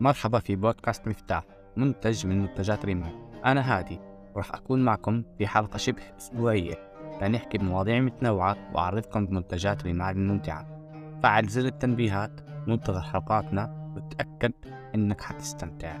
مرحبا في بودكاست مفتاح منتج من منتجات ريمان أنا هادي وراح أكون معكم في حلقة شبه أسبوعية. لنحكي بمواضيع متنوعة وأعرفكم بمنتجات ريمان الممتعة. فعل زر التنبيهات منتظر حلقاتنا وتأكد إنك حتستمتع.